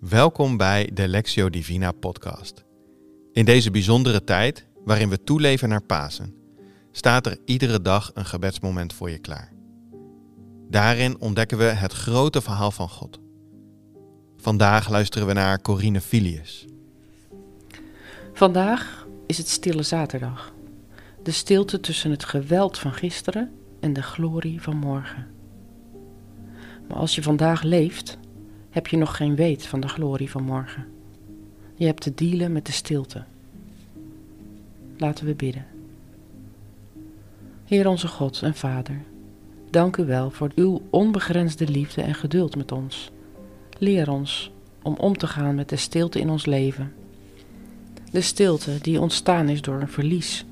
Welkom bij de Lectio Divina podcast. In deze bijzondere tijd, waarin we toeleven naar Pasen, staat er iedere dag een gebedsmoment voor je klaar. Daarin ontdekken we het grote verhaal van God. Vandaag luisteren we naar Corine Filius. Vandaag is het Stille Zaterdag. De stilte tussen het geweld van gisteren en de glorie van morgen. Maar als je vandaag leeft, heb je nog geen weet van de glorie van morgen. Je hebt te dealen met de stilte. Laten we bidden. Heer onze God en Vader, dank u wel voor uw onbegrensde liefde en geduld met ons. Leer ons om om te gaan met de stilte in ons leven. De stilte die ontstaan is door een verlies,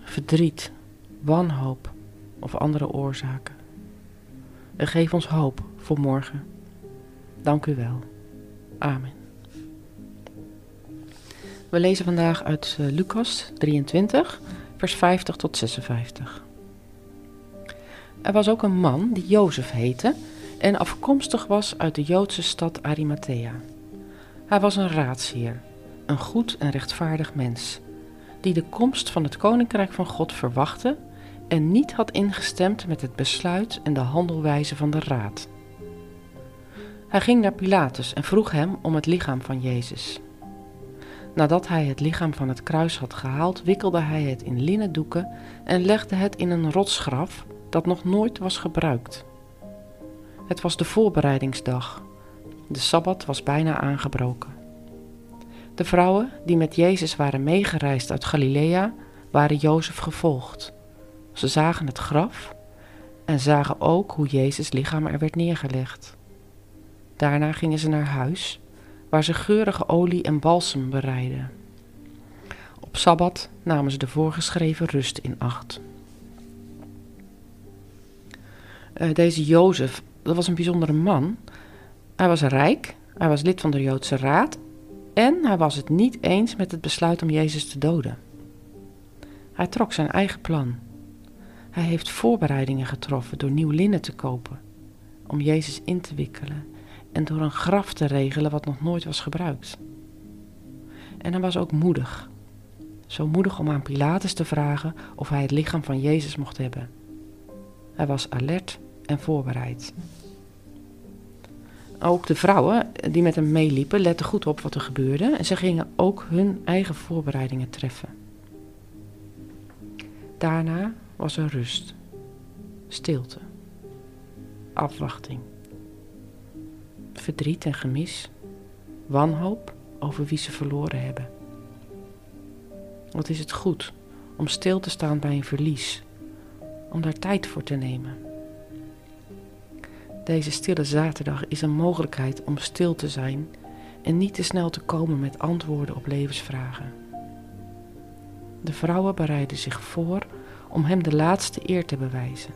verdriet, wanhoop of andere oorzaken. En geef ons hoop voor morgen. Dank u wel. Amen. We lezen vandaag uit uh, Lucas 23, vers 50 tot 56. Er was ook een man die Jozef heette en afkomstig was uit de Joodse stad Arimathea. Hij was een raadsheer, een goed en rechtvaardig mens, die de komst van het koninkrijk van God verwachtte en niet had ingestemd met het besluit en de handelwijze van de raad. Hij ging naar Pilatus en vroeg hem om het lichaam van Jezus. Nadat hij het lichaam van het kruis had gehaald, wikkelde hij het in linnen doeken en legde het in een rotsgraf dat nog nooit was gebruikt. Het was de voorbereidingsdag. De sabbat was bijna aangebroken. De vrouwen die met Jezus waren meegereisd uit Galilea waren Jozef gevolgd. Ze zagen het graf en zagen ook hoe Jezus lichaam er werd neergelegd. Daarna gingen ze naar huis, waar ze geurige olie en balsem bereidden. Op sabbat namen ze de voorgeschreven rust in acht. Uh, deze Jozef, dat was een bijzondere man. Hij was rijk, hij was lid van de Joodse Raad en hij was het niet eens met het besluit om Jezus te doden. Hij trok zijn eigen plan. Hij heeft voorbereidingen getroffen door nieuw linnen te kopen, om Jezus in te wikkelen en door een graf te regelen wat nog nooit was gebruikt. En hij was ook moedig. Zo moedig om aan Pilatus te vragen of hij het lichaam van Jezus mocht hebben. Hij was alert en voorbereid. Ook de vrouwen die met hem meeliepen letten goed op wat er gebeurde en ze gingen ook hun eigen voorbereidingen treffen. Daarna was er rust, stilte, afwachting verdriet en gemis, wanhoop over wie ze verloren hebben. Wat is het goed om stil te staan bij een verlies, om daar tijd voor te nemen. Deze stille zaterdag is een mogelijkheid om stil te zijn en niet te snel te komen met antwoorden op levensvragen. De vrouwen bereiden zich voor om hem de laatste eer te bewijzen.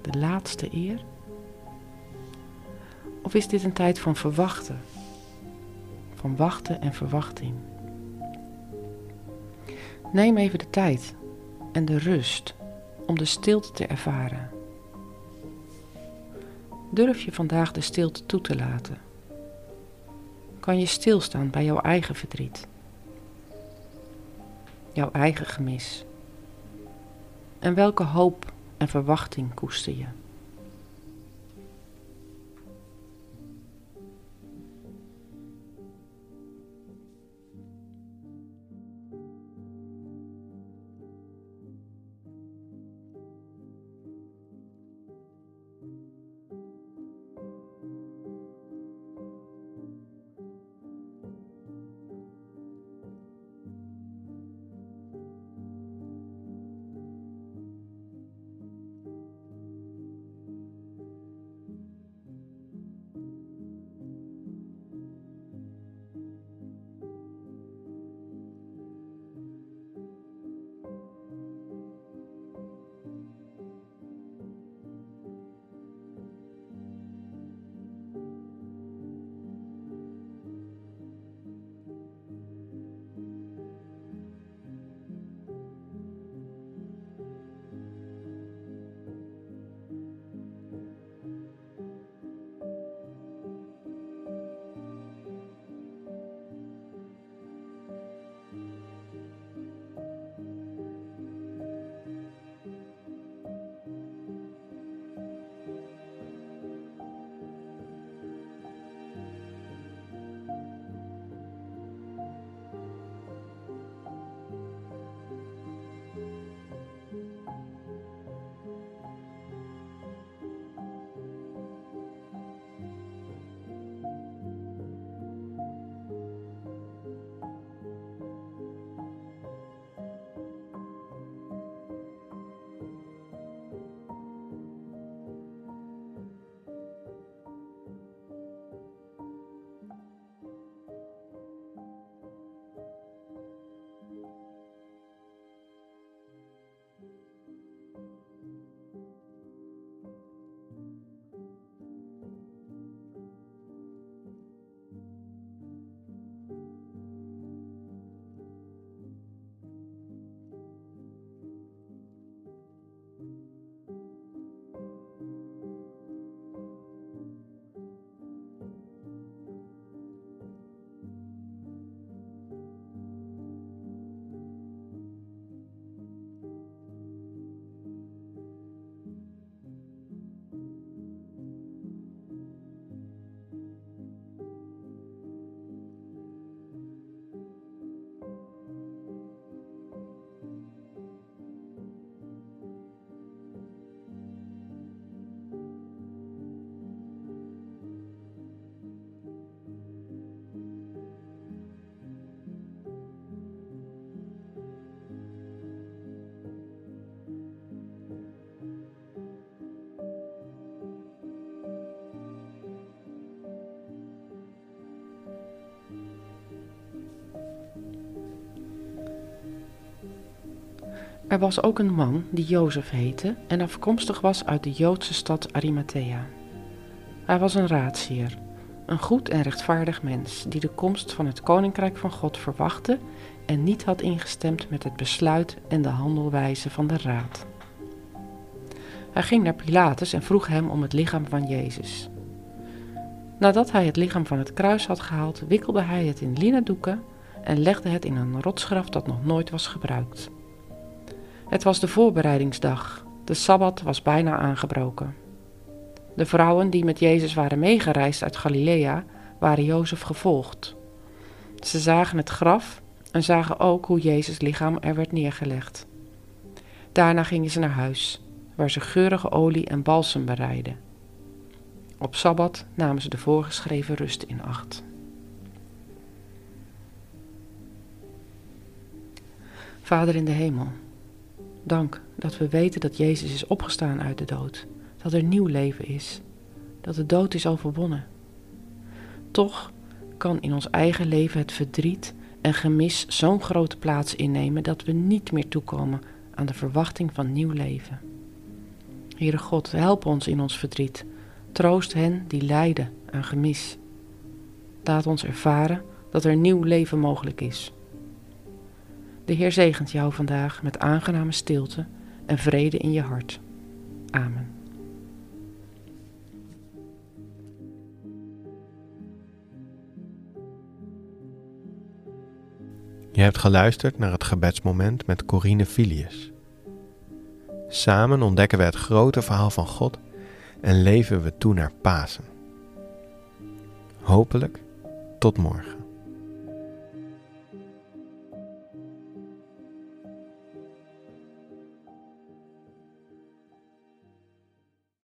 De laatste eer of is dit een tijd van verwachten? Van wachten en verwachting. Neem even de tijd en de rust om de stilte te ervaren. Durf je vandaag de stilte toe te laten? Kan je stilstaan bij jouw eigen verdriet? Jouw eigen gemis? En welke hoop en verwachting koester je? Er was ook een man die Jozef heette en afkomstig was uit de Joodse stad Arimathea. Hij was een raadsheer, een goed en rechtvaardig mens die de komst van het koninkrijk van God verwachtte en niet had ingestemd met het besluit en de handelwijze van de raad. Hij ging naar Pilatus en vroeg hem om het lichaam van Jezus. Nadat hij het lichaam van het kruis had gehaald, wikkelde hij het in linnen doeken en legde het in een rotsgraf dat nog nooit was gebruikt. Het was de voorbereidingsdag. De sabbat was bijna aangebroken. De vrouwen die met Jezus waren meegereisd uit Galilea waren Jozef gevolgd. Ze zagen het graf en zagen ook hoe Jezus' lichaam er werd neergelegd. Daarna gingen ze naar huis, waar ze geurige olie en balsem bereidden. Op sabbat namen ze de voorgeschreven rust in acht. Vader in de hemel, dank dat we weten dat Jezus is opgestaan uit de dood, dat er nieuw leven is, dat de dood is overwonnen. Toch kan in ons eigen leven het verdriet en gemis zo'n grote plaats innemen dat we niet meer toekomen aan de verwachting van nieuw leven. Heere God, help ons in ons verdriet. Troost hen die lijden aan gemis. Laat ons ervaren dat er nieuw leven mogelijk is. De Heer zegent jou vandaag met aangename stilte en vrede in je hart. Amen. Je hebt geluisterd naar het gebedsmoment met Corine Filius. Samen ontdekken we het grote verhaal van God en leven we toe naar Pasen. Hopelijk tot morgen.